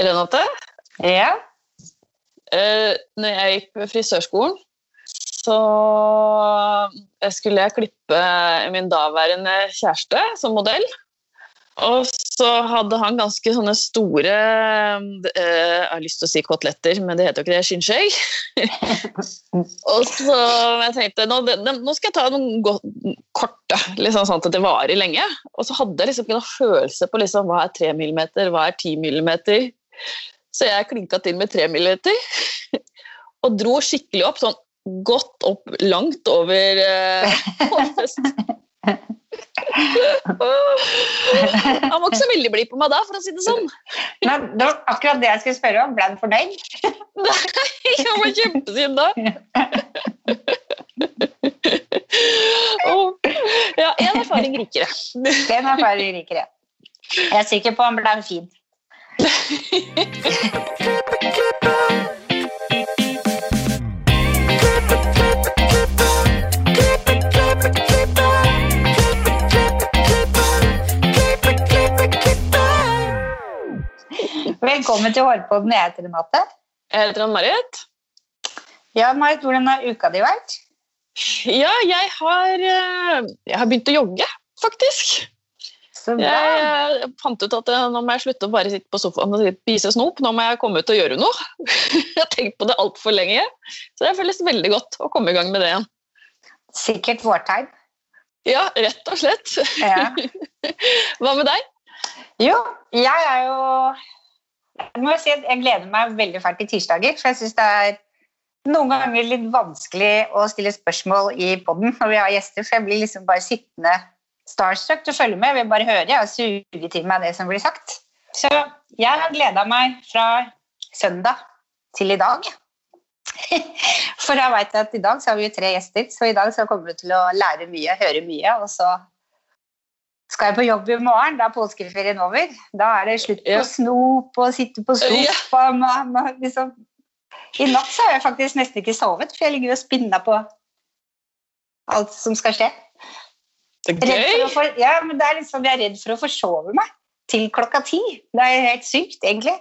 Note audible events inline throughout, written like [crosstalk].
Renate, Ja. eh, når jeg gikk på frisørskolen, så skulle jeg klippe min daværende kjæreste som modell. Og så hadde han ganske sånne store eh, Jeg har lyst til å si koteletter, men det heter jo ikke det. Skinnskjegg. [laughs] og så jeg tenkte nå, nå skal jeg ta noen korte, liksom sånn at det varer lenge. Og så hadde jeg liksom ikke noen følelse på liksom, hva er 3 millimeter, hva er 10 millimeter. Så jeg klinka til med 3 millimeter. og dro skikkelig opp, sånn godt opp, langt over hårfestet. [laughs] Han var ikke så veldig blid på meg da, for å si det sånn. Nei, det var akkurat det jeg skulle spørre om. Ble han fornøyd? [laughs] Nei, han var kjempesinna. Og, [laughs] ja, én erfaring rikere. Den erfaring rikere. jeg. Jeg er sikker på han ble fin. Velkommen til Hårpodden. Jeg heter Renate. Jeg heter Ann-Marit. Ja, Marit, hvordan har uka di vært? Ja, jeg har, eh, jeg har begynt å jogge, faktisk. Så bra. Jeg fant ut at eh, nå må jeg slutte å bare sitte på sofaen og spise snop. Nå må jeg komme ut og gjøre noe. [laughs] Jeg har tenkt på det altfor lenge. Så det føles veldig godt å komme i gang med det igjen. Sikkert vårtegn. Ja, rett og slett. Ja. [laughs] Hva med deg? Jo, jeg er jo Jeg må si at jeg gleder meg veldig fælt til tirsdager, for jeg syns det er noen ganger litt vanskelig å stille spørsmål i poden når vi har gjester, for jeg blir liksom bare sittende starstruck til å følge med. Jeg vil bare høre og suge til meg det som blir sagt. Så jeg har gleda meg fra søndag til i dag. [laughs] For jeg vet at i dag så har vi jo tre gjester, så i dag så kommer du til å lære mye, høre mye, og så skal jeg på jobb i morgen, da er påskeferien over. Da er det slutt på Ja. snop og sitte på Ja. sofaen. og Liksom. I natt så har jeg faktisk nesten ikke sovet, for jeg ligger og spinner på alt som skal skje. Så gøy! for, ja, men det er liksom, Jeg er redd for å forsove meg til klokka ti. Det er helt sykt, egentlig.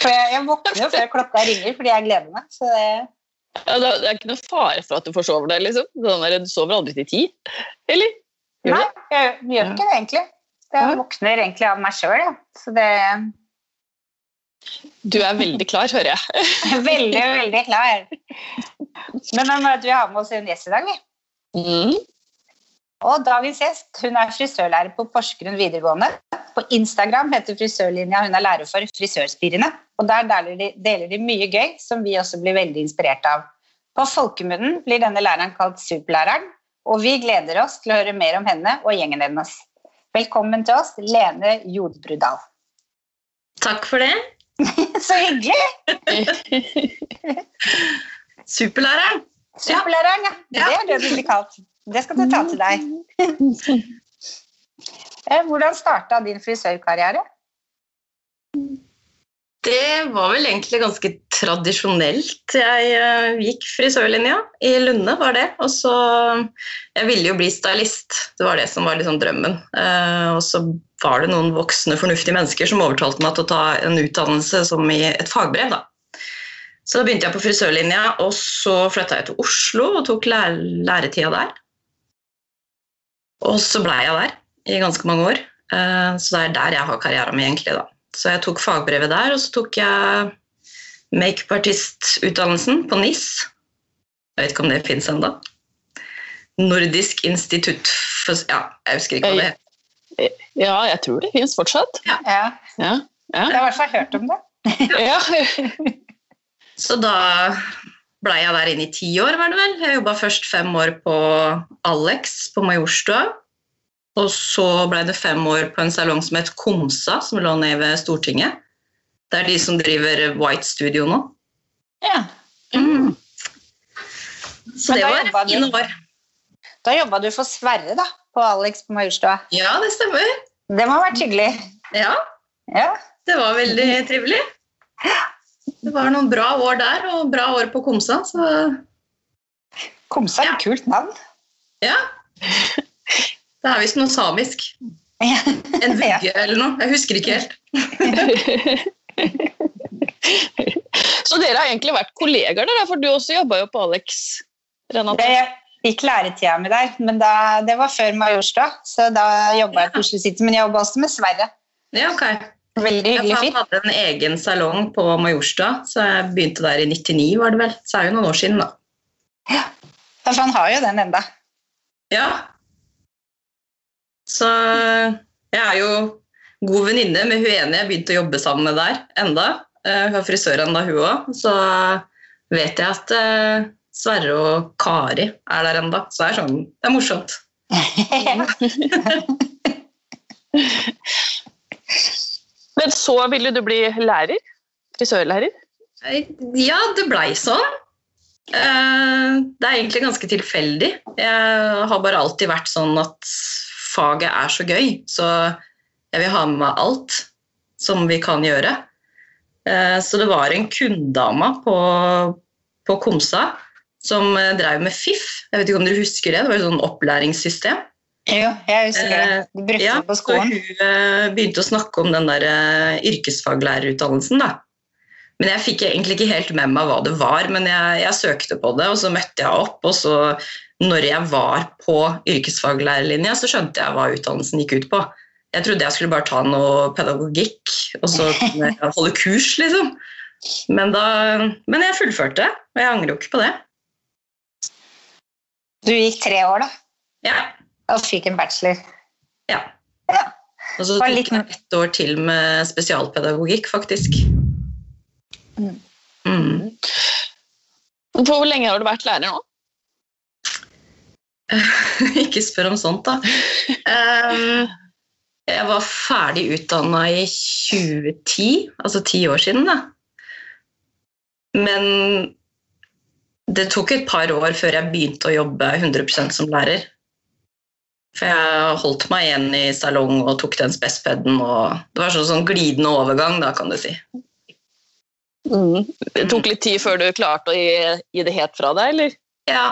For jeg, jeg våkner jo før klokka ringer fordi jeg gleder meg. Så det, Ja, det er- ikke noe fare for at du forsover deg, liksom? Sånn du sover aldri til ti? Eller? Gjør nei, jeg gjør ikke det, egentlig. Jeg våkner egentlig av meg sjøl, ja. Så det Du er veldig klar, hører jeg. [laughs] Veldig, veldig klar. Men da må vi har med oss en gjest i dag, vi. Mm. Og dagens gjest hun er frisørlærer på Porsgrunn videregående. På Instagram heter frisørlinja hun er lærer for Frisørspirene. Og der deler de, deler de mye gøy som vi også blir veldig inspirert av. På folkemunnen blir denne læreren kalt Superlæreren, og vi gleder oss til å høre mer om henne og gjengen hennes. Velkommen til oss, Lene Jodbrudal. Takk for det. [laughs] Så hyggelig! [laughs] Superlæreren. Superlæreren, ja. Ja. Det er det du blir kalt. Det skal du ta til deg. [laughs] Eh, Hvordan starta din frisørkarriere? Det var vel egentlig ganske tradisjonelt. Jeg eh, gikk frisørlinja. I Lunde var det. Og så Jeg ville jo bli stylist. Det var det som var liksom drømmen. Eh, og så var det noen voksne, fornuftige mennesker som overtalte meg til å ta en utdannelse som i et fagbrev. da. Så da begynte jeg på frisørlinja, og så flytta jeg til Oslo og tok læ læretida der. Og så blei jeg der i ganske mange år. Eh, Så det er der jeg har karrieren min, egentlig. da. Så jeg tok fagbrevet der, og så tok jeg makeupartistutdannelsen på NIS. Jeg vet ikke om det fins ennå. Nordisk institutt for Ja, jeg husker ikke hva det heter. Ja, jeg tror det fins fortsatt. Ja, Ja. jeg Ja. har i hvert fall hørt om det. ja. [laughs] Så da blei jeg der inne i ti år, var det vel. Jeg jobba først fem år på Alex på Majorstua. Og så blei det fem år på en salong som het Komsa, som lå nede ved Stortinget. Det er de som driver White Studio nå. Ja. Mm. Så det var fine år. Da jobba du for Sverre da, på Alex på Majorstua. Ja, det stemmer. Det må ha vært hyggelig. Ja, Ja. det var veldig trivelig. [laughs] Det var noen bra år der, og bra år på Komsa, så Komsa er Ja. et kult navn. ja. Det er visst noe samisk. En vugge eller noe. Jeg husker ikke helt. [laughs] Så dere har egentlig vært kollegaer, der, for du også jobba jo på Alex. Renate. Jeg gikk læretida mi der, men da, det var før Majorstua. Så da jobba jeg på Oslo City, men jeg jobba også med Sverre. Ja, ok. Veldig hyggelig fyr. han hadde en egen salong på Majorstua, så jeg begynte der i 99, var det vel. Så er det jo noen år siden, da. Ja, for han har jo den enda. Ja. Så jeg er jo god venninne med hun ene jeg begynte å jobbe sammen med der enda. Eh, Hun er frisør ennå, hun òg. Så vet jeg at eh, Sverre og Kari er der enda. Så det er sånn Det er morsomt. [laughs] [laughs] [laughs] Men så ville du bli lærer? Frisørlærer? Eh, Ja, det blei sånn. Eh, Det er egentlig ganske tilfeldig. Jeg har bare alltid vært sånn at faget er så gøy, så jeg vil ha med meg alt som vi kan gjøre. Eh, Så det var en kunddama på, på Komsa som drev med FIF. Jeg vet ikke om dere husker det? Det var et sånn opplæringssystem. Jo, jeg husker det. Du brukte Ja, det på så skolen. hun eh, begynte å snakke om den der eh, yrkesfaglærerutdannelsen. da. Men jeg fikk egentlig ikke helt med meg hva det var, men jeg, jeg søkte på det, og så møtte jeg opp. Og så, når jeg var på yrkesfaglærerlinja, så skjønte jeg hva utdannelsen gikk ut på. Jeg trodde jeg skulle bare ta noe pedagogikk og så holde kurs, liksom. Men, da, men jeg fullførte, og jeg angrer jo ikke på det. Du gikk tre år, da, Ja, og fikk en bachelor. ja. Ja. Og så tok jeg ett år til med spesialpedagogikk, faktisk. Mm. Mm. Hvor lenge har du vært lærer nå? [laughs] Ikke spør om sånt, da. Um, jeg var ferdig utdanna i 2010, altså ti år siden, da. Men det tok et par år før jeg begynte å jobbe 100% som lærer. For jeg holdt meg igjen i salong og tok den spespeden. og Det var sånn, sånn glidende overgang, da, kan du si. Mm. Det tok litt tid før du klarte å gi, gi det helt fra deg, eller? Ja,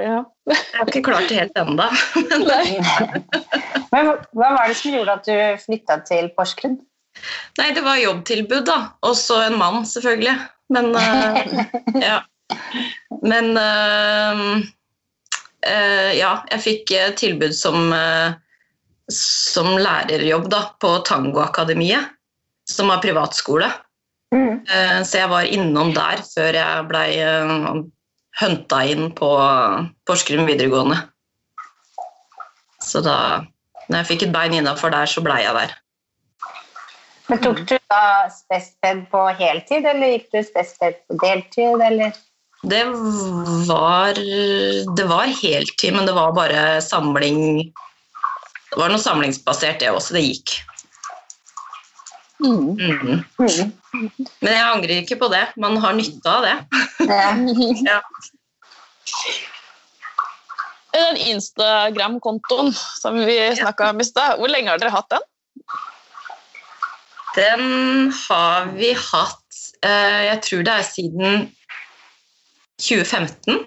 Ja. jeg har ikke klart det helt ennå. [laughs] [laughs] Men hva var det som gjorde at du flytta til Porsgrunn? Nei, det var jobbtilbud, da. Også en mann, selvfølgelig. Men uh, [laughs] ja. Men eh, ja, jeg fikk eh, tilbud som, eh, som lærerjobb da, på Tangoakademiet, som var privatskole. Mm. Eh, så jeg var innom der før jeg blei hunta inn på Porsgrunn videregående. Så da når jeg fikk et bein innafor der, så blei jeg der. Men Tok du da spesped på heltid, eller gikk du spesped på deltid? Eller? Det var, det var heltid, men det var bare samling Det var noe samlingsbasert, det også. Det gikk. Mm. Mm. Men jeg angrer ikke på det. Man har nytte av det. Ja. [laughs] Ja. Den Instagram-kontoen som vi snakka om i stad, hvor lenge har dere hatt den? Den har vi hatt eh, Jeg tror det er siden 2015.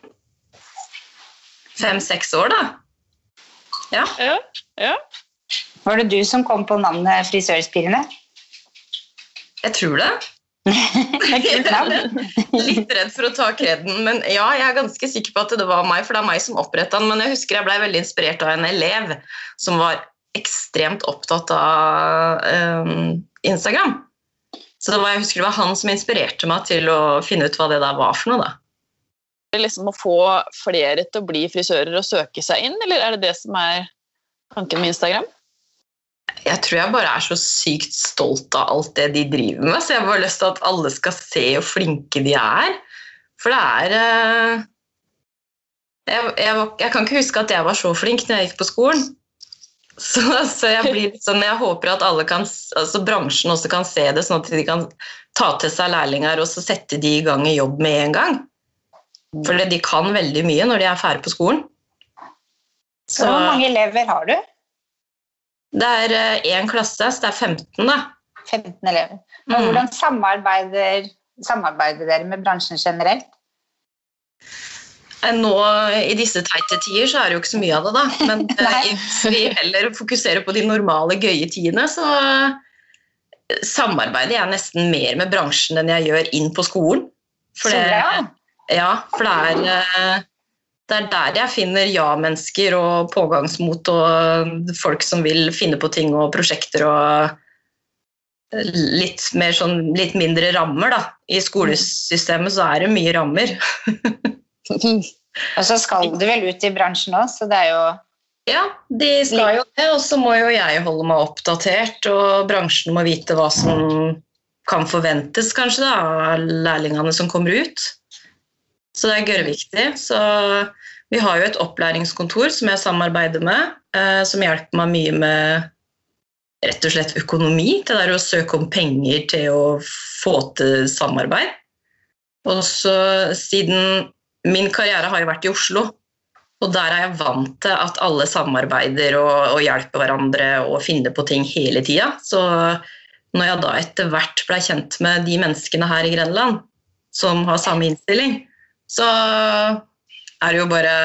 Fem-seks år, da. Ja. Ja. ja. Var det du som kom på navnet Frisørspirene? Jeg tror det. [laughs] [laughs] Litt redd for å ta kreden, men ja, jeg er ganske sikker på at det var meg, for det er meg som oppretta den. Men jeg husker jeg ble veldig inspirert av en elev som var ekstremt opptatt av um, Instagram. Så det var, jeg husker det var han som inspirerte meg til å finne ut hva det der var for noe. da. Liksom å få flere til å bli frisører og søke seg inn, eller er det det som er tanken med Instagram? Jeg tror jeg bare er så sykt stolt av alt det de driver med, så jeg har bare lyst til at alle skal se hvor flinke de er. For det er eh, jeg, jeg, jeg kan ikke huske at jeg var så flink når jeg gikk på skolen. Så, så jeg blir sånn, jeg håper at alle kan, altså bransjen også kan se det, sånn at de kan ta til seg lærlinger og så sette de i gang i jobb med en gang. For de kan veldig mye når de er ferdig på skolen. Så hvor mange elever har du? det er én klasse, så det er 15, da. 15 elever. Og Mm. hvordan samarbeider, samarbeider dere med bransjen generelt? Eh, Nå I disse teite tider så er det jo ikke så mye av det, da. Men [laughs] eh, hvis [laughs] vi heller fokuserer på de normale, gøye tidene, så samarbeider jeg nesten mer med bransjen enn jeg gjør inn på skolen. For det, ja, for det er, eh, det er der jeg finner ja-mennesker og pågangsmot og folk som vil finne på ting og prosjekter og litt, mer sånn, litt mindre rammer. Da. I skolesystemet så er det mye rammer. [laughs] Og så skal du vel ut i bransjen òg, så det er jo Ja, de skal jo det, og så må jo jeg holde meg oppdatert, og bransjen må vite hva som kan forventes kanskje da, av lærlingene som kommer ut. Så det er gørrviktig. Så vi har jo et opplæringskontor som jeg samarbeider med, eh, som hjelper meg mye med rett og slett økonomi. Det der å søke om penger til å få til samarbeid. Og så siden Min karriere har jo vært i Oslo, og der er jeg vant til at alle samarbeider og, og hjelper hverandre og finner på ting hele tida. Så når jeg da etter hvert ble kjent med de menneskene her i Grenland som har samme innstilling, så er det jo bare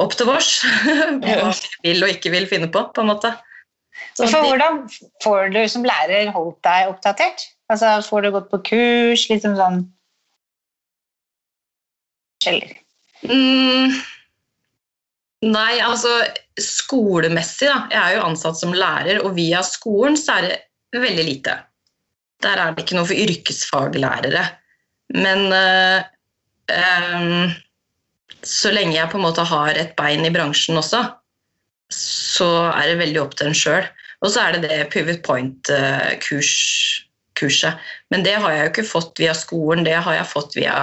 opp til vårs [laughs] hva vi vil og ikke vil finne på, på en måte. Så For hvordan får du som lærer holdt deg oppdatert? Altså, Får du gått på kurs, liksom sånn Eller Mm, nei, altså skolemessig, da. Jeg er jo ansatt som lærer, og via skolen så er det veldig lite. Der er det ikke noe for yrkesfaglærere. Men em, så lenge jeg på en måte har et bein i bransjen også, så er det veldig opp til en sjøl. Og så er det det Pivot Point-kurs kurset. Men det har jeg jo ikke fått via skolen, det har jeg fått via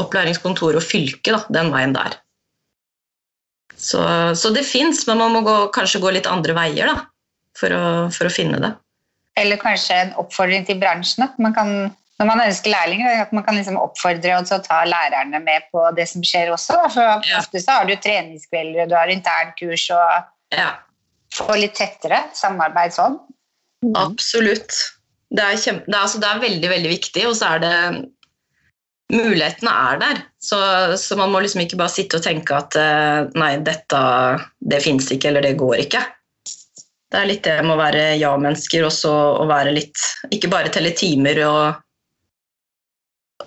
opplæringskontor og fylke, da, den veien der. Så, så det fins, men man må gå, kanskje gå litt andre veier da, for å, for å finne det. Eller kanskje en oppfordring til bransjen. At man kan, når man ønsker lærlinger, at man kan liksom oppfordre og ta lærerne med på det som skjer også. Da. For Ja. ofte så har du treningskvelder, du har internkurs og Ja, får litt tettere samarbeid sånn. absolutt. Det er, kjempe, det, er, altså, det er veldig, veldig viktig, og så er det Mulighetene er der, så, så man må liksom ikke bare sitte og tenke at eh, nei, dette det fins ikke, eller det går ikke. Det er litt det med å være ja-mennesker, og så å være litt Ikke bare telle timer og,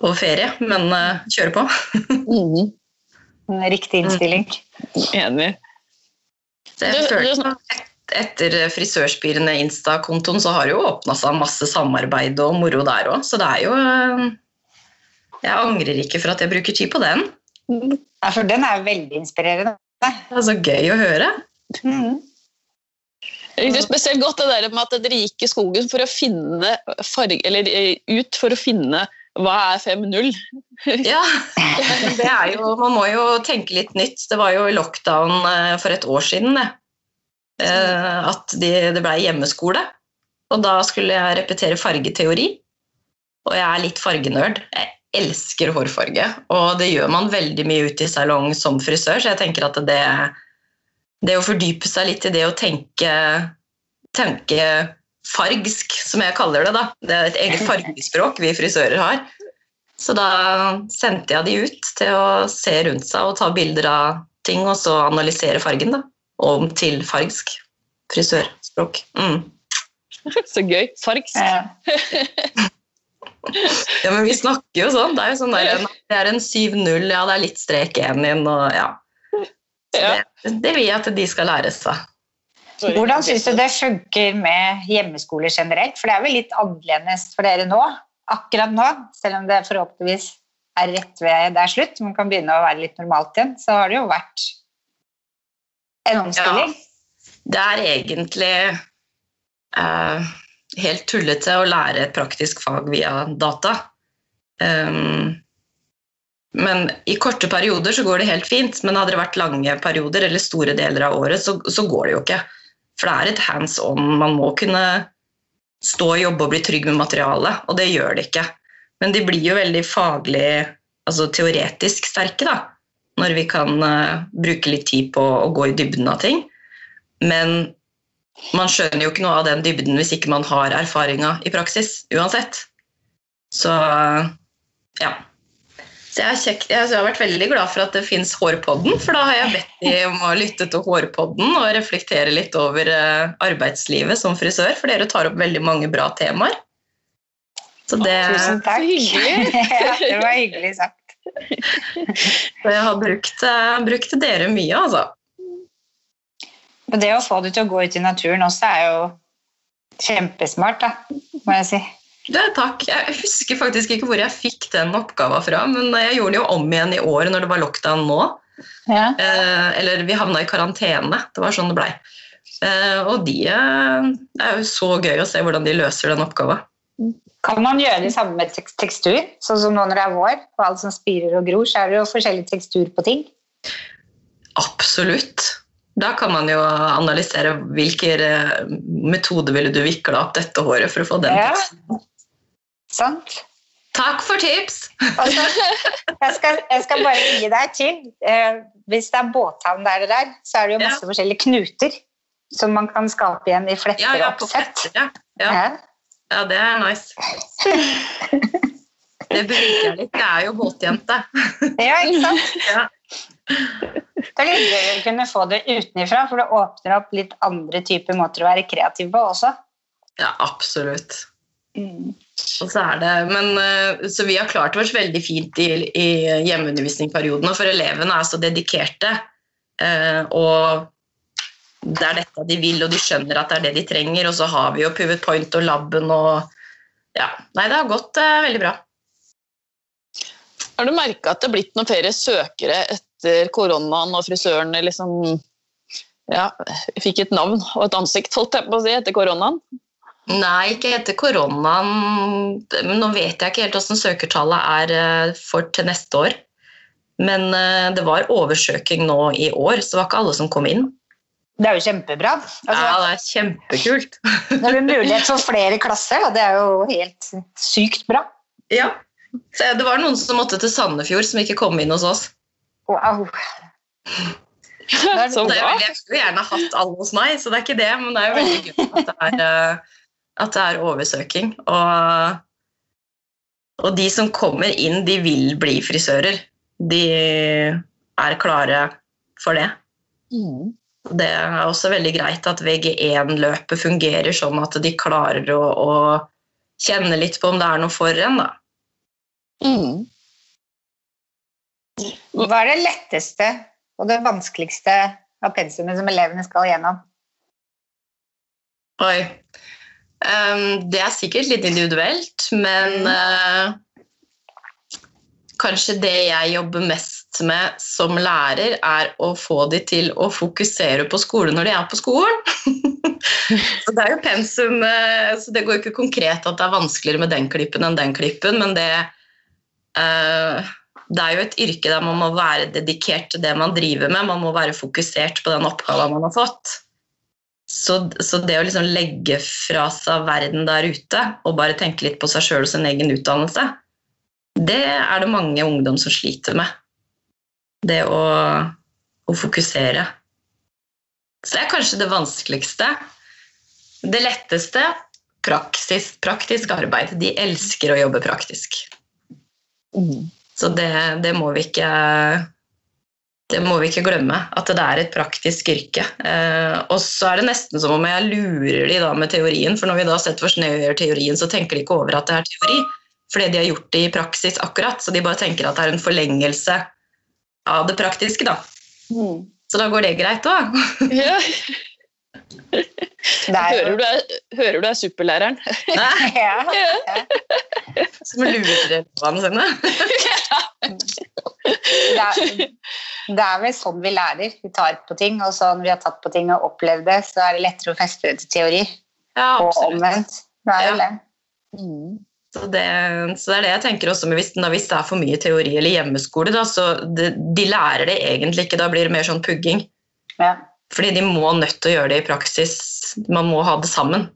og ferie, men uh, kjøre på. [laughs] mm. Riktig innstilling. Enig. Det Du- et, etter Frisørspirene Insta-kontoen så har det jo åpna seg masse samarbeid og moro der òg, så det er jo eh, Jeg angrer ikke for at jeg bruker tid på den. Ja, for den er veldig inspirerende. Det er så gøy å høre. Mm. Jeg likte spesielt godt det der med at dere gikk i skogen for å finne farge, eller eh, ut for å finne hva er 5-0. Ja, det er jo, Man må jo tenke litt nytt. Det var jo lockdown eh, for et år siden det. Eh, at de, det ble hjemmeskole. Og da skulle jeg repetere fargeteori. Og jeg er litt fargenerd. Jeg elsker hårfarge. Og det gjør man veldig mye ute i salong som frisør, så jeg tenker at det, det å fordype seg litt i det å tenke, tenke fargsk, som jeg kaller det. da. Det er et eget fargespråk vi frisører har. Så da sendte jeg de ut til å se rundt seg og ta bilder av ting, og så analysere fargen da, om til fargsk frisørspråk. Mm. Så gøy. Fargsk. Ja. [laughs] Ja, men vi snakker jo sånn. Det er jo sånn der, det er en 7-0, ja, det er litt strek 1 inn, og ja. Det, det vil jeg at de skal lære seg. Hvordan syns du det funker med hjemmeskole generelt? For det er vel litt annerledes for dere nå, akkurat nå, selv om det forhåpentligvis er rett ved det er slutt, man kan begynne å være litt normalt igjen, så har det jo vært en omstilling. Ja, Det er egentlig eh, helt tullete å lære et praktisk fag via data. Um, men i korte perioder så går det helt fint, men hadde det vært lange perioder eller store deler av året, så, så går det jo ikke. For det er et hands on. Man må kunne stå og jobbe og bli trygg med materialet, og det gjør det ikke. Men de blir jo veldig faglig, altså teoretisk sterke, da. Når vi kan uh, bruke litt tid på å gå i dybden av ting. Men man skjønner jo ikke noe av den dybden hvis ikke man har erfaringa i praksis, uansett. Så ja. Så jeg, kjekt, jeg har vært veldig glad for at det fins Hårpodden, for da har jeg bedt de [laughs] om å lytte til Hårpodden og reflektere litt over eh, arbeidslivet som frisør, for dere tar opp veldig mange bra temaer. Så det, Tusen takk. [laughs] Det var hyggelig sagt. [laughs] så jeg har brukt, eh, brukt dere mye, altså. Og det å få det til å gå ut i naturen også er jo kjempesmart, da, må jeg si. Det, takk. Jeg husker faktisk ikke hvor jeg fikk den oppgaven fra, men jeg gjorde den jo om igjen i år når det var lockdown nå. Ja. Eh, eller vi havna i karantene. Det var sånn det blei. Eh, og de eh, Det er jo så gøy å se hvordan de løser den oppgaven. Kan man gjøre det samme med tekstur? Sånn som nå når det er vår, og alt som spirer og gror, så er det jo forskjellig tekstur på ting. Absolutt. Da kan man jo analysere hvilken eh, metode ville du vikla opp dette håret for å få den Ja. teksten. Sant? Takk for tips! Og jeg, skal, jeg skal bare gi deg til. Eh, hvis det er båthavn der det er, så er det jo masse forskjellige knuter som man kan skape igjen i fletter Ja, ja, og oppsett. fletter, ja. Ja. Ja. ja, det er nice. [laughs] Det beriker jeg litt. Jeg er jo båtjente. ja, ikke sant? [laughs] Ja. Det er litt gøy å kunne få det utenifra, for det åpner opp litt andre typer måter å være kreativ på også. ja, absolutt. Mm. Det, men, eh, så vi har klart oss veldig fint i, i hjemmeundervisningsperioden, for elevene er så dedikerte. eh, Og det er dette de vil, og de skjønner at det er det de trenger. Og så har vi jo Pivot Point og laben og Ja. Nei, det har gått eh, veldig bra. Har du merka at det er blitt noen flere søkere etter koronaen og frisørene liksom ja, fikk et navn og et ansikt, holdt jeg på å si, etter koronaen? Nei, ikke etter koronaen. Men nå vet jeg ikke helt hvordan søkertallet er eh, for til neste år. Men eh, det var oversøking nå i år, så det var ikke alle som kom inn. Det er jo kjempebra. Ja, Altså, det er kjempekult. [laughs] Det er mulighet for flere klasser, da, det er jo helt sykt bra. Ja. Så det var noen som måtte til Sandefjord, som ikke kom inn hos oss. Wow. [laughs] Så Det er bra. jeg skulle gjerne hatt alle hos meg, så det er ikke det, men det er jo veldig gøy at det er, eh, at det er oversøking. Og, og de som kommer inn, de vil bli frisører. De er klare for det. Mm. Det er også veldig greit at VG1-løpet fungerer sånn at de klarer å, å kjenne litt på om det er noe for en. Da. Mm. Hva er det letteste og det vanskeligste av pensumet som elevene skal gjennom? Oi. Ehm, det er sikkert litt individuelt, men eh, kanskje det jeg jobber mest med som lærer, er å få de til å fokusere på skole når de er på skolen. [laughs] så det er jo pensum, eh, så det går ikke konkret at det er vanskeligere med den klippen enn den klippen, men det uh, det er jo et yrke der man må være dedikert til det man driver med. Man må være fokusert på den oppgaven man har fått. Så, så det å liksom legge fra seg verden der ute og bare tenke litt på seg sjøl og sin egen utdannelse, det er det mange ungdom som sliter med. Det å, å fokusere. Så det er kanskje det vanskeligste. Det letteste praksis, praktisk arbeid. De elsker å jobbe praktisk. Mm. Så det, det, må vi ikke, det må vi ikke glemme, at det er et praktisk yrke. Eh, og så er det nesten som om jeg lurer de da med teorien, for når vi da setter og gjør teorien, så tenker de ikke over at det er teori, fordi de har gjort det i praksis akkurat. Så de bare tenker at det er en forlengelse av det praktiske, da. Mm. Så da går det greit òg. [laughs] Ja. Det er Hører du er, hører du er superlæreren? [laughs] ja. Som lurer elevene sine. det, er, det er vel sånn vi lærer. Vi tar på ting, og så når vi har tatt på ting og opplevd det, så er det lettere å feste det til teori. Ja, Og omvendt. Det er vel det. Mm. Så det, så det er det jeg tenker også hvis, da, hvis det er for mye teori eller hjemmeskole, da, så de, de lærer det egentlig ikke. Da blir det mer sånn pugging. Ja. Fordi de må nødt til å gjøre det i praksis. Man må ha det sammen.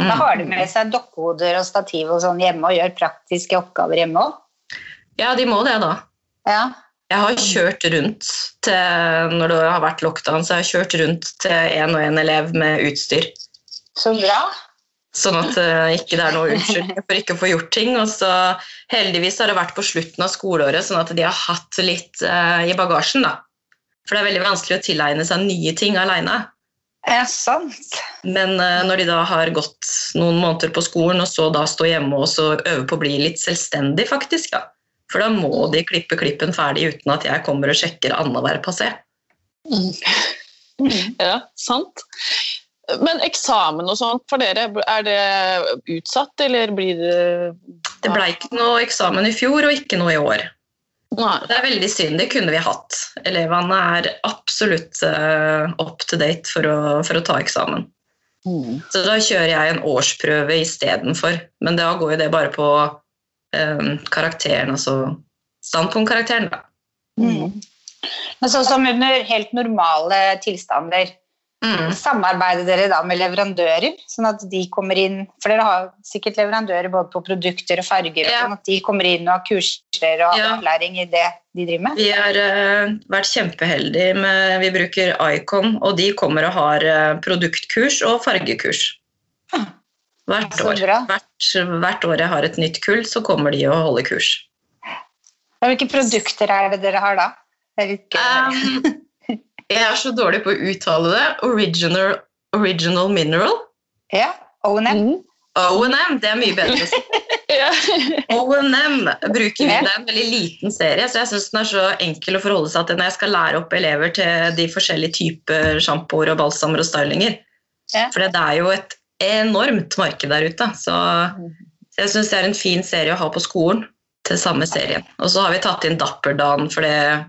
Mm. Da har de med seg dokkehoder og stativ og sånn hjemme og gjør praktiske oppgaver hjemme òg. Ja, de må det, da. Ja. Jeg har kjørt rundt til, når det har vært lockdown, så jeg har kjørt rundt til en og en elev med utstyr. Så bra. Sånn at uh, ikke det er noe unnskyldning for ikke å få gjort ting. Og så heldigvis har det vært på slutten av skoleåret, sånn at de har hatt litt uh, i bagasjen. da. For det er veldig vanskelig å tilegne seg nye ting aleine. Ja, sant. Men eh, når de da har gått noen måneder på skolen, og så da stå hjemme og så øve på å bli litt selvstendig, faktisk, ja. For da må de klippe klippen ferdig uten at jeg kommer og sjekker annenhver passé. [laughs] Ja, sant. Men eksamen og sånt for dere, er det utsatt, eller blir det Det ble ikke noe eksamen i fjor, og ikke noe i år. Det er veldig synd, det kunne vi hatt. Elevene er absolutt eh, up to date for å, for å ta eksamen. Så da kjører jeg en årsprøve istedenfor. Men da går jo det bare på um, karakteren, altså standpunktkarakteren, da. Mm. Men sånn som under helt normale tilstander, Mm. samarbeider dere da med leverandører? Sånn at de kommer inn For dere har sikkert leverandører både på produkter og farger, Ja. sånn at de kommer inn og har kurser og Ja. opplæring i det de driver med? Vi har uh, vært kjempeheldige med Vi bruker Icon, og de kommer og har uh, produktkurs og fargekurs. Ah, Hvert år. Hvert, hvert år jeg har et nytt kull, så kommer de og holder kurs. Hvilke produkter er det dere har da? Det er litt gøy. [laughs] Um, jeg er så dårlig på å uttale det. Original, original mineral. ja, O&M. Mm. O&M, det er mye bedre. [laughs] Ja. O&M bruker vi. Det er en veldig liten serie, så jeg syns den er så enkel å forholde seg til når jeg skal lære opp elever til de forskjellige typer sjampoer og balsamer og stylinger. Ja. For det er jo et enormt marked der ute. Så så jeg syns det er en fin serie å ha på skolen til samme serien. Og så har vi tatt inn Dapperdan, for det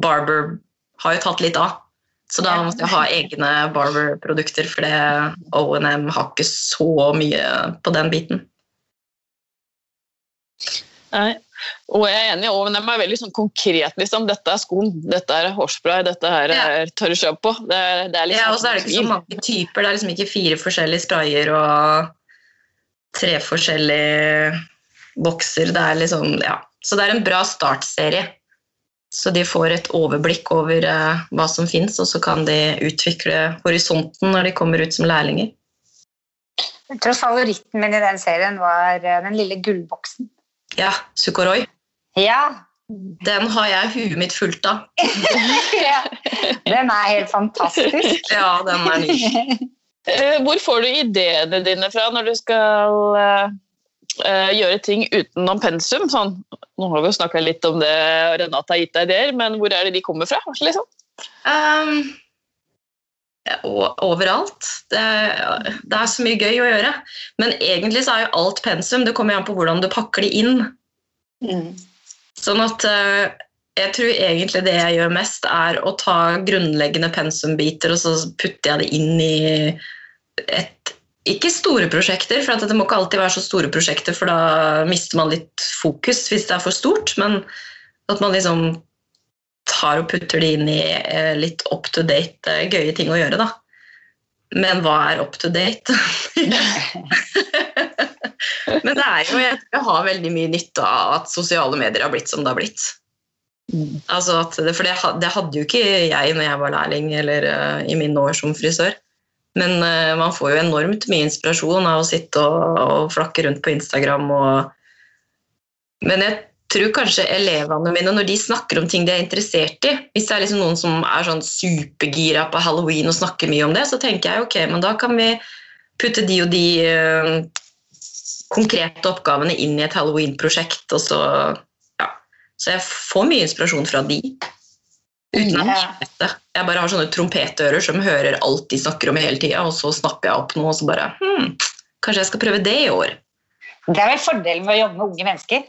Barber har jo tatt litt av. Så da måtte jeg ha egne Barber-produkter, for O&M har ikke så mye på den biten. Nei. Og jeg er enig, O&M er veldig sånn konkret. Liksom. Dette er skoen, dette er hårspray, dette her Ja. er tørre sjampo. Det, er- det er liksom Ja, og så er det ikke så mange typer. Det er liksom ikke fire forskjellige sprayer og tre forskjellige bokser. Det er liksom, ja. Så det er en bra startserie. Så de får et overblikk over eh, hva som fins, og så kan de utvikle horisonten når de kommer ut som lærlinger. Jeg tror favoritten min i den serien var eh, den lille gullboksen. Ja, Sukhoroi. Ja, Den har jeg huet mitt fullt av. [laughs] ja. Den er helt fantastisk. Ja, den er ny. [laughs] Eh, Hvor får du ideene dine fra når du skal gjøre ting utenom pensum? Sånn, nå har vi jo snakka litt om det, Renate har gitt deg ideer, men hvor er det de kommer fra? Liksom? Um, overalt. Det, er- det er så mye gøy å gjøre. Men egentlig så er jo alt pensum. Det kommer an på hvordan du pakker det inn. Mm. Sånn at eh, jeg tror egentlig det jeg gjør mest, er å ta grunnleggende pensumbiter, og så putter jeg det inn i et Ikke store prosjekter, for at det må ikke alltid være så store prosjekter, for da mister man litt fokus hvis det er for stort. Men at man liksom tar og putter det inn i eh, litt up to date, eh, gøye ting å gjøre, da. Men hva er up to date? [laughs] Men det er jo, jeg tror jeg har veldig mye nytte av at sosiale medier har blitt som det har blitt. Altså at for det, det hadde jo ikke jeg når jeg var lærling eller eh, i mine år som frisør. Men uh, man får jo enormt mye inspirasjon av å sitte og, og flakke rundt på Instagram. Og... Men jeg tror kanskje elevene mine, når de snakker om ting de er interessert i Hvis det er liksom noen som er sånn supergira på halloween og snakker mye om det, så tenker jeg ok, men da kan vi putte de og de uh, konkrete oppgavene inn i et halloween-prosjekt. og så, ja. så jeg får mye inspirasjon fra de. Uten å vite. Jeg bare har sånne trompetører som hører alt de snakker om hele tida, og så snapper jeg opp noe, og så bare hm, Kanskje jeg skal prøve det i år. Det er vel fordelen med å jobbe med unge mennesker.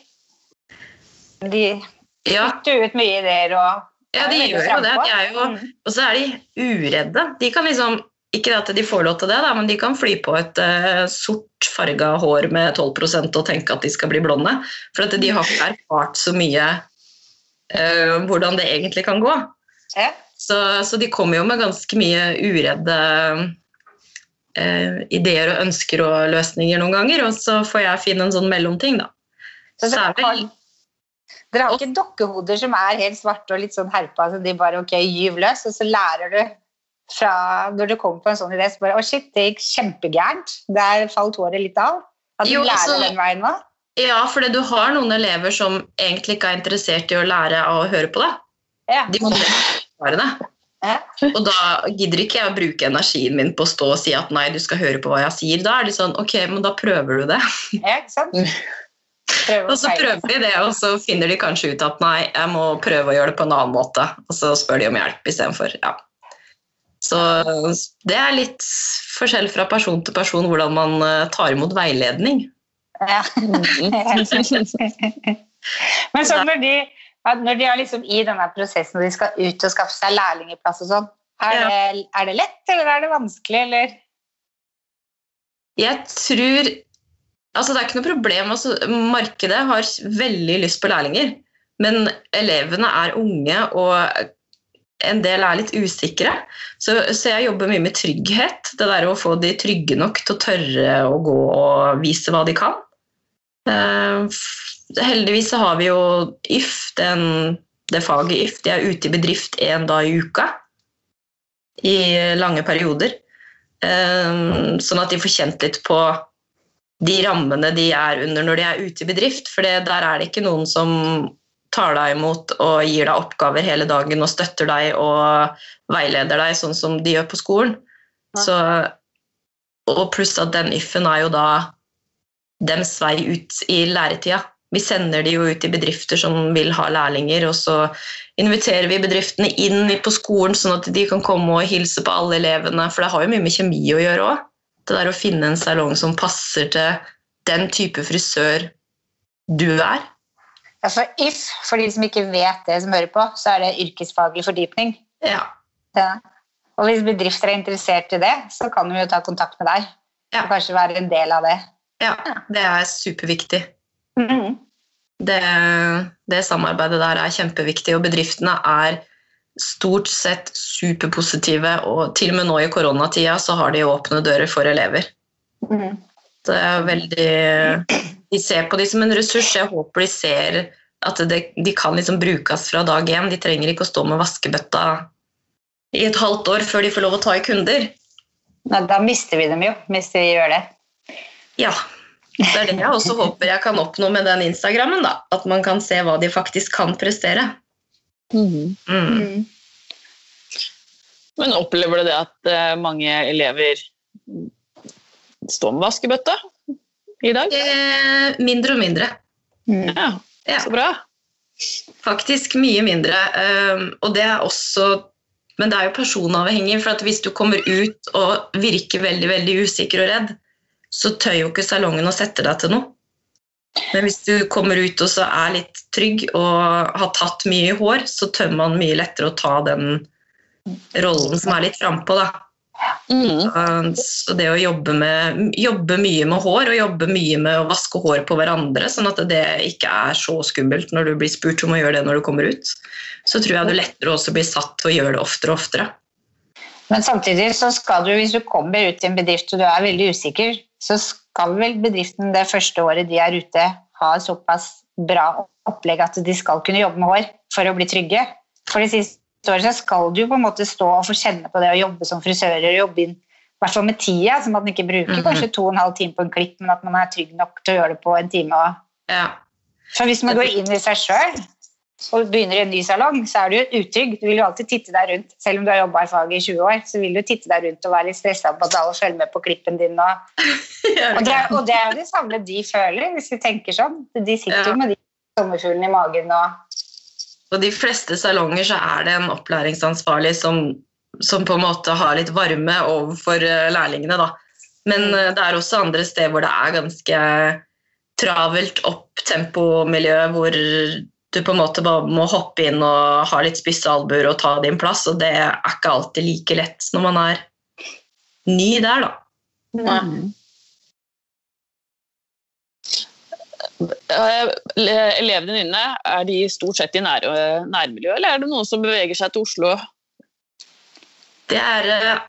De Ja, putter ut mye ideer og ja de gjør jo det. De er jo, Mm. og så er de uredde. De kan liksom ikke at de får lov til det, da, men de kan fly på et uh, sort farga hår med 12% og tenke at de skal bli blonde. For at de har ikke erfart så mye uh, hvordan det egentlig kan gå. Ja. Så, så de kommer jo med ganske mye uredde eh, ideer og ønsker og løsninger noen ganger, og så får jeg finne en sånn mellomting, da. Så dere er har, dere har ikke dokkehoder som er helt svarte og litt sånn herpa, så de bare ok, gyv løs, og så lærer du fra når du kommer på en sånn idé, så bare å shit, det gikk kjempegærent. Der falt håret litt av. At du Jo, lærer altså- den veien nå. ja, for du har noen elever som egentlig ikke er interessert i å lære av å høre på deg. Ja. De det. Og da gidder ikke jeg å bruke energien min på å stå og si at nei, du skal høre på hva jeg sier. Da er det sånn ok, men da prøver du det. Ja, ikke sant? Prøver Og så prøver de det, og så finner de kanskje ut at nei, jeg må prøve å gjøre det på en annen måte. Og så spør de om hjelp istedenfor. Ja. Så det er litt forskjell fra person til person hvordan man eh, tar imot veiledning. Ja. [laughs] [laughs] Men så når de, ja, når de er liksom i denne prosessen og de skal ut og skaffe seg lærlingeplass og sånn, er, Ja. det, er det lett, eller er det vanskelig, eller? Jeg tror Altså, det er ikke noe problem. Altså, markedet har veldig lyst på lærlinger, men elevene er unge, og en del er litt usikre. Så, så jeg jobber mye med trygghet. Det der å få de trygge nok til å tørre å gå og vise hva de kan. Eh, heldigvis så har vi jo YF, den, det faget YF. De er ute i bedrift én dag i uka i lange perioder. Eh, sånn at de får kjent litt på de rammene de er under når de er ute i bedrift. For det- der er det ikke noen som tar deg imot og gir deg oppgaver hele dagen og støtter deg og veileder deg, sånn som de gjør på skolen. Så, og pluss at den if-en er jo da dems vei ut i læretida. Vi sender de jo ut i bedrifter som vil ha lærlinger, og så inviterer vi bedriftene inn på skolen, sånn at de kan komme og hilse på alle elevene, for det har jo mye med kjemi å gjøre òg. Det der å finne en salong som passer til den type frisør du er. Altså If, for de som ikke vet det som hører på, så er det yrkesfaglig fordypning. Ja. Ja. Og hvis bedrifter er interessert i det, så kan de jo ta kontakt med deg. Ja. Og kanskje være en del av det. Ja, det er superviktig. Mm. Det, det samarbeidet der er kjempeviktig, og bedriftene er stort sett superpositive, og til og med nå i koronatida så har de åpne dører for elever. Mm. Det er veldig De ser på de som en ressurs. Jeg håper de ser at det, de kan liksom brukes fra dag én. De trenger ikke å stå med vaskebøtta i et halvt år før de får lov å ta i kunder. Nei, Da mister vi dem jo, hvis de gjør det. Ja, det er det jeg også håper jeg kan oppnå med den Instagrammen. da, At man kan se hva de faktisk kan prestere. Mm. Mm. Mhm. Men opplever du det at eh, mange elever står med vaskebøtta i dag? Eh, mindre og mindre. Mm. Ja, så bra. faktisk mye mindre. Um, og det er også Men det er jo personavhengig, for at hvis du kommer ut og virker veldig veldig usikker og redd, så tør jo ikke salongen å sette deg til noe. Men hvis du kommer ut og så er litt trygg og har tatt mye i hår, så tør man mye lettere å ta den rollen som er litt frampå, da. Mm. Så det å jobbe, med, jobbe mye med hår og jobbe mye med å vaske hår på hverandre, sånn at det ikke er så skummelt når du blir spurt om å gjøre det når du kommer ut, så tror jeg det lettere også blir satt til å gjøre det oftere og oftere. Men samtidig så skal du, hvis du kommer ut i en bedrift og du er veldig usikker, så skal vel bedriften det første året de er ute, ha såpass bra opplegg at de skal kunne jobbe med hår for å bli trygge. For det siste året så skal du på en måte stå og få kjenne på det å jobbe som frisører og jobbe inn i hvert fall med tida, så man ikke bruker Mhm. kanskje to og en halv time på en klipp, men at man er trygg nok til å gjøre det på en time. Ja. For hvis man går inn i seg sjøl og begynner i en ny salong, så er du jo utrygg. Du vil jo alltid titte deg rundt. Selv om du har jobba i faget i 20 år, så vil du titte deg rundt og være litt stressa på at alle følger med på klippen din. Og, [laughs] og, det, er- og det er jo det samme de føler, hvis vi tenker sånn. De sitter Ja. jo med de sommerfuglene i magen og På de fleste salonger så er det en opplæringsansvarlig som, som på en måte har litt varme overfor eh, lærlingene. Da. Men eh, det er også andre steder hvor det er ganske travelt opptempomiljø, hvor du på en måte bare må hoppe inn og ha litt spisse albuer og ta din plass, og det er ikke alltid like lett når man er ny der, da. Eh, Elevene dine, er de stort sett i nær, nærmiljøet, eller er det noen som beveger seg til Oslo? Det er eh,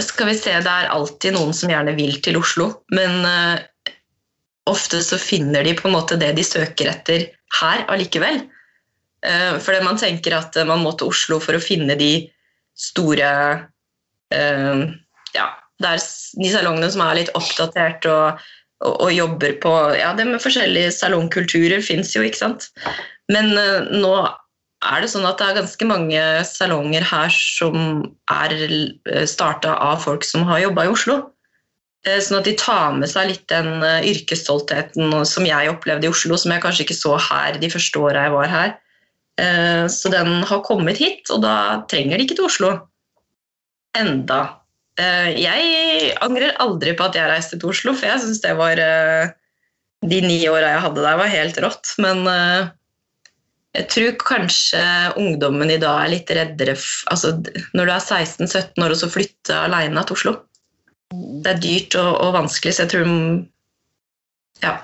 Skal vi se, det er alltid noen som gjerne vil til Oslo, men eh, ofte så finner de på en måte det de søker etter her allikevel. Uh, fordi man tenker at eh, man må til Oslo for å finne de store eh, Ja, det de salongene som er litt oppdatert og, og, og jobber på Ja, det med forskjellige salongkulturer fins jo, ikke sant. Men eh, nå er det sånn at det er ganske mange salonger her som er starta av folk som har jobba i Oslo. Eh, sånn at de tar med seg litt den eh, yrkesstoltheten som jeg opplevde i Oslo, som jeg kanskje ikke så her de første åra jeg var her. Eh, så den har kommet hit, og da trenger de ikke til Oslo. Enda. Jeg angrer aldri på at jeg reiste til Oslo, for jeg syns det var De ni åra jeg hadde der, var helt rått. Men jeg tror kanskje ungdommen i dag er litt reddere altså, Når du er 16-17 år og så flytter alene til Oslo det er dyrt og, og, vanskelig, så jeg tror Ja.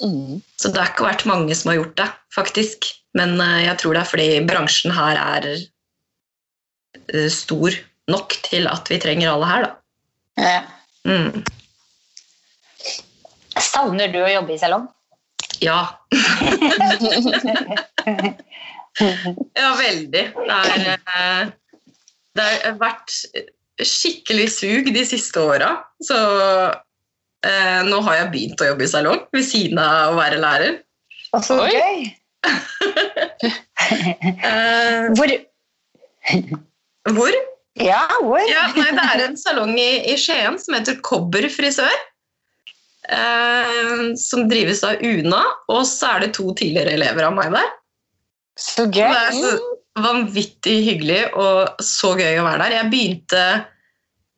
Mm. Så det har ikke vært mange som har gjort det, faktisk. Men uh, jeg tror det er fordi bransjen her er uh, stor nok til at vi trenger alle her, da. Ja. Mm. Savner du å jobbe i salong? Ja. [laughs] ja, veldig. Det er, uh, det har vært skikkelig sug de siste åra. Så eh, nå har jeg begynt å jobbe i salong ved siden av å være lærer. Og så gøy! [laughs] eh, hvor? Hvor? Ja, hvor? Ja, nei, det er en salong i, i Skien som heter Kobber frisør. Eh, som drives av Una, og så er det to tidligere elever av meg der. Så gøy! Det er så, vanvittig hyggelig og så gøy å være der. Jeg begynte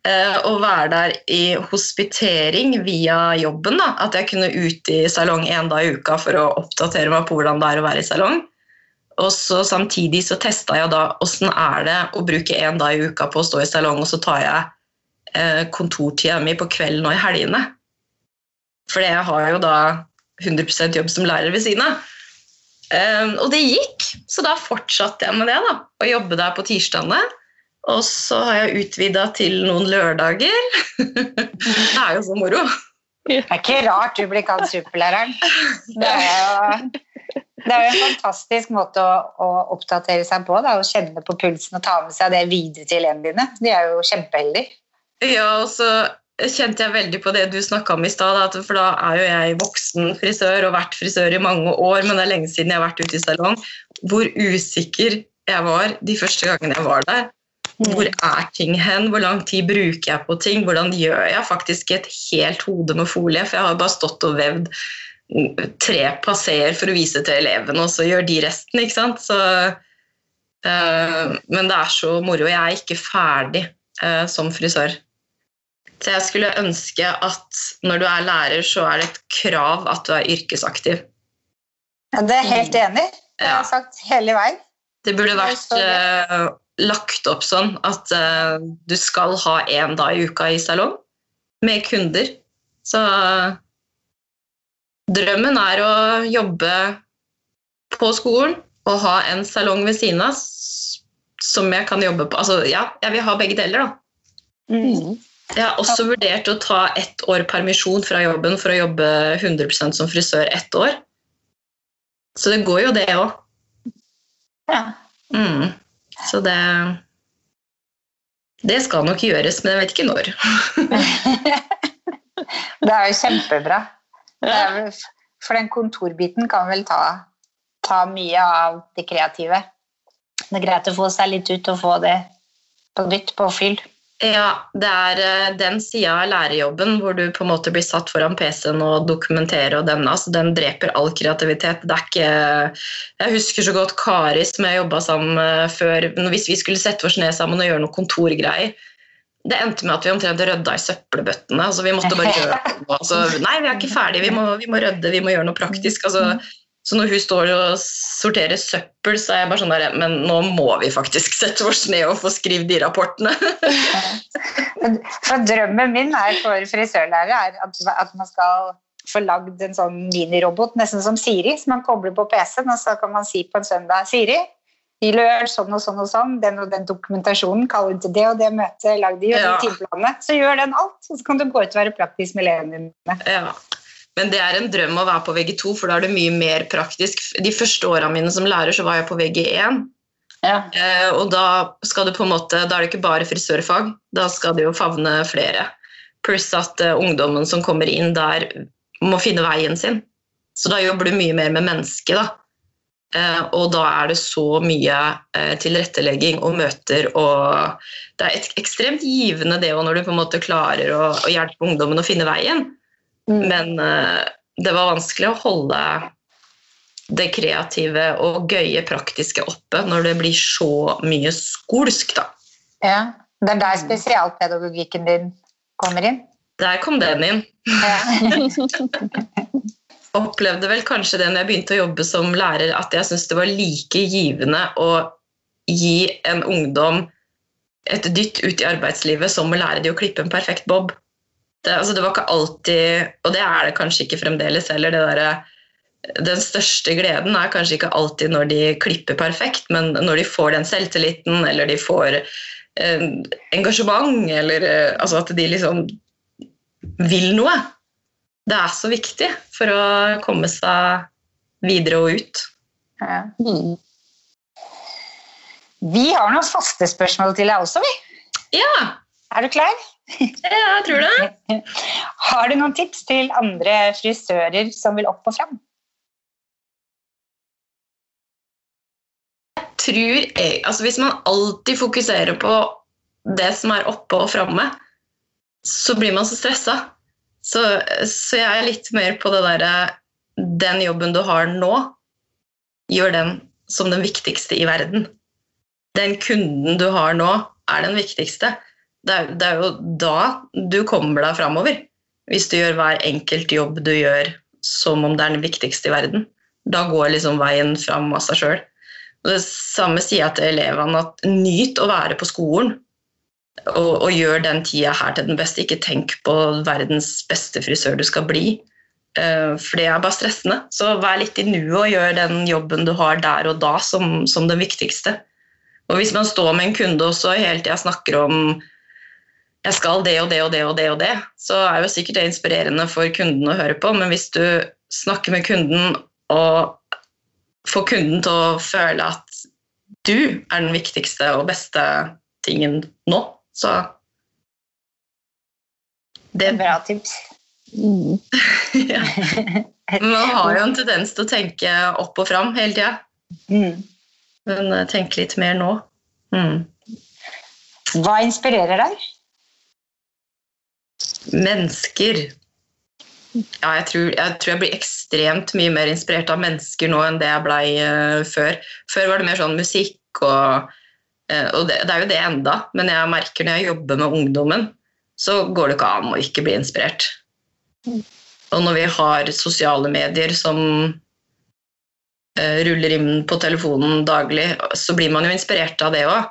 eh, å være der i hospitering via jobben. Da. At jeg kunne ut i salong én dag i uka for å oppdatere meg på hvordan det er å være i salong. Og så Samtidig så testa jeg da åssen er det å bruke én dag i uka på å stå i salong, og så tar jeg eh, kontortida mi på kvelden og i helgene. For jeg har jo da 100% jobb som lærer ved siden av. Um, og det gikk, så da fortsatte jeg med det. da, Å jobbe der på tirsdagene. Og så har jeg utvida til noen lørdager. [laughs] det er jo så moro. Det er ikke rart du blir kalt superlæreren. Det er jo, det er jo en fantastisk måte å, å oppdatere seg på. Da, å kjenne på pulsen og ta med seg det videre til elevene dine. De er jo kjempeheldige. Ja, og så kjente jeg veldig på det du snakka om i stad. For da er jo jeg voksen frisør og vært frisør i mange år, men det er lenge siden jeg har vært ute i salong. Hvor usikker jeg var de første gangene jeg var der. Hvor er ting hen? Hvor lang tid bruker jeg på ting? Hvordan gjør jeg faktisk et helt hode med folie? For jeg har bare stått og vevd tre passeer for å vise til elevene, og så gjør de resten. ikke sant? Så, øh, men det er så moro. Jeg er ikke ferdig øh, som frisør. Så jeg skulle ønske at når du er lærer, så er det et krav at du er yrkesaktiv. Ja, det er helt enig Det har jeg sagt hele veien. Det burde vært uh, lagt opp sånn at uh, du skal ha én dag i uka i salong med kunder. Så uh, drømmen er å jobbe på skolen og ha en salong ved siden av som jeg kan jobbe på. Altså, ja, jeg vil ha begge deler, da. Mm. Jeg har også vurdert å ta ett år permisjon fra jobben for å jobbe 100% som frisør ett år. Så det går jo, det òg. Ja. Mm. Så det Det skal nok gjøres, men jeg vet ikke når. [laughs] det er jo kjempebra. Er for den kontorbiten kan vel ta, ta mye av det kreative. Det er greit å få seg litt ut og få det på nytt, på fyll. Ja, det er eh, den sida av lærerjobben hvor du på en måte blir satt foran PC-en og dokumenterer, og den, altså, den dreper all kreativitet. Det er ikke Jeg husker så godt Kari som jeg jobba sammen før. Hvis vi skulle sette oss ned sammen og gjøre noe kontorgreier, det endte med at vi omtrent rydda i søppelbøttene. altså Vi måtte bare gjøre noe. Altså, nei, vi er ikke ferdige, vi må, vi må rydde, vi må gjøre noe praktisk. altså så når hun står og sorterer søppel, så er jeg bare sånn der Men nå må vi faktisk sette oss ned og få skrevet de rapportene. [laughs] for drømmen min er for frisørlærere er at, at man skal få lagd en sånn minirobot, nesten som Siri, som man kobler på PC-en, og så kan man si på en søndag Siri, vi gjør sånn og sånn og sånn, den og den dokumentasjonen, kall inn til det og det møtet, lag de de timeplanene. Så gjør den alt, og så kan du gå ut og være praktisk med elevene dine. Ja. Men det er en drøm å være på VG2, for da er det mye mer praktisk. De første åra mine som lærer så var jeg på VG1. Ja. Eh, og da, skal du på en måte, da er det ikke bare frisørfag, da skal det jo favne flere. Pluss at eh, ungdommen som kommer inn der, må finne veien sin. Så da jobber du mye mer med mennesket. da. Eh, og da er det så mye eh, tilrettelegging og møter og Det er et, ekstremt givende det òg, når du på en måte klarer å, å hjelpe ungdommen å finne veien. Mm. Men uh, det var vanskelig å holde det kreative og gøye praktiske oppe når det blir så mye skolsk, da. Ja. Det er der spesialpedagogikken din kommer inn. Der kom den inn. Ja. [laughs] opplevde vel kanskje det når jeg begynte å jobbe som lærer, at jeg syntes det var like givende å gi en ungdom et dytt ut i arbeidslivet som å lære de å klippe en perfekt bob. Det, altså det var ikke alltid, og det er det kanskje ikke fremdeles heller, det derre den største gleden er kanskje ikke alltid når de klipper perfekt, men når de får den selvtilliten, eller de får eh, engasjement, eller eh, altså at de liksom vil noe det er så viktig for å komme seg videre og ut. Ja. Mm. Vi har noen faste spørsmål til deg også, vi. Ja, Er du klar? Jeg tror det. [laughs] Har du noen tips til andre frisører som vil opp og fram? tror jeg, altså Hvis man alltid fokuserer på det som er oppe og framme, så blir man så stressa. Så, så jeg er litt mer på det derre Den jobben du har nå, gjør den som den viktigste i verden. Den kunden du har nå, er den viktigste. Det er, det er jo da du kommer deg framover. Hvis du gjør hver enkelt jobb du gjør som om det er den viktigste i verden. Da går liksom veien fram av seg sjøl. Det samme sier jeg til elevene, at nyt å være på skolen. Og, og gjør den tida her til den beste. Ikke tenk på verdens beste frisør du skal bli. Eh, for det er bare stressende. Så vær litt i nuet og gjør den jobben du har der og da, som, som den viktigste. Og hvis man står med en kunde også hele tida snakker om jeg skal det og det og det og det, og det, så er jo sikkert det inspirerende for kunden å høre på, men hvis du snakker med kunden og får kunden til å føle at du er den viktigste og beste tingen nå, så det, Bra tips. Mm. [laughs] [laughs] ja. Man har jo en tendens til å tenke opp og fram hele tida, Mm. men eh, tenk litt mer nå. Mm. Hva inspirerer deg? Mennesker. Ja, jeg tror, jeg tror jeg blir ekstremt mye mer inspirert av mennesker nå enn det jeg blei uh, før. Før var det mer sånn musikk og uh, Og det, det er jo det enda, men jeg merker når jeg jobber med ungdommen, så går det ikke an å ikke bli inspirert. Og når vi har sosiale medier som uh, ruller inn på telefonen daglig, så blir man jo inspirert av det òg.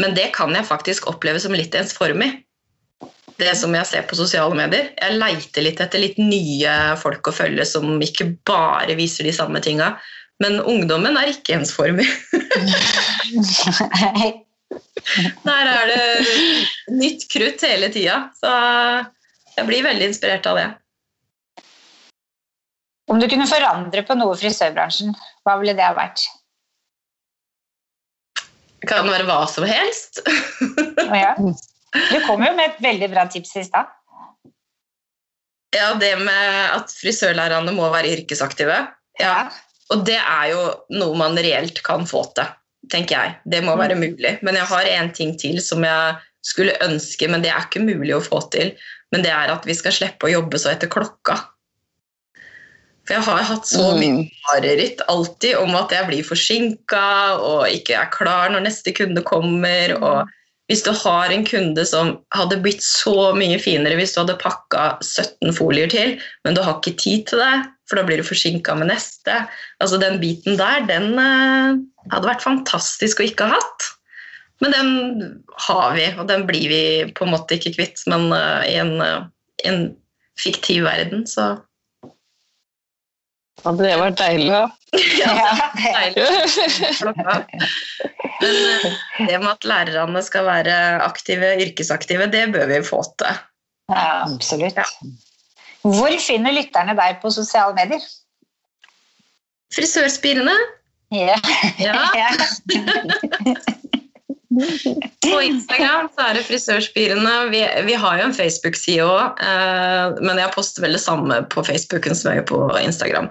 Men det kan jeg faktisk oppleve som litt ensformig det som jeg ser på sosiale medier. Jeg leiter litt etter litt nye folk å følge som ikke bare viser de samme tinga. Men ungdommen er ikke ensformig. Der er det nytt krutt hele tida. Så jeg blir veldig inspirert av det. Om du kunne forandre på noe i frisørbransjen, hva ville det ha vært? Det kan være hva som helst. Ja. Du kom jo med et veldig bra tips i stad. Ja, det med at frisørlærerne må være yrkesaktive. Ja, Og det er jo noe man reelt kan få til, tenker jeg. Det må være mulig. Men jeg har en ting til som jeg skulle ønske, men det er ikke mulig å få til. Men det er at vi skal slippe å jobbe så etter klokka. For jeg har hatt så mye mareritt alltid om at jeg blir forsinka og ikke er klar når neste kunde kommer. og hvis du har en kunde som hadde blitt så mye finere hvis du hadde pakka 17 folier til, men du har ikke tid til det, for da blir du forsinka med neste. Altså Den biten der, den eh, hadde vært fantastisk å ikke ha hatt. Men den har vi, og den blir vi på en måte ikke kvitt. Men eh, i en, eh, en fiktiv verden, så Hadde det vært deilig, da? [laughs] ja, Ja, det deilig. [laughs] Men eh, det med at lærerne skal være aktive, yrkesaktive, det bør vi få til. Ja, absolutt. Hvor finner lytterne deg på sosiale medier? Frisørspirene Ja. Ja. [laughs] På Instagram så er det Frisørspirene. Vi, vi har jo en Facebook-side òg, eh, men jeg poster vel det samme på Facebooken som jeg gjør på Instagram.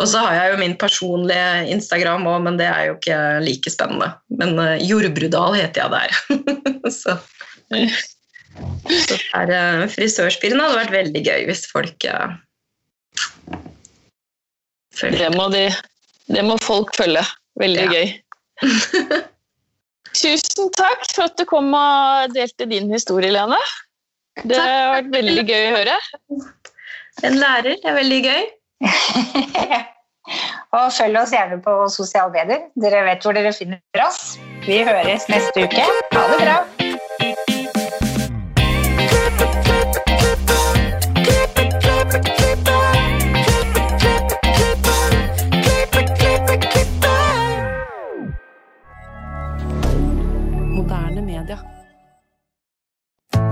Og så har jeg jo min personlige Instagram òg, men det er jo ikke like spennende. Men eh, Jordbrudal heter jeg der. [laughs] så så er, uh, frisørspiren hadde vært veldig gøy hvis folk uh, følger. Det må, de, det må folk følge. Veldig ja. gøy. [laughs] Tusen takk for at du kom og delte din historie, Lene. Det har vært veldig gøy å høre. En lærer. Er veldig gøy. [laughs] og følg oss gjerne på sosiale medier. Dere vet hvor dere finner oss. Vi høres neste uke. Ha det bra.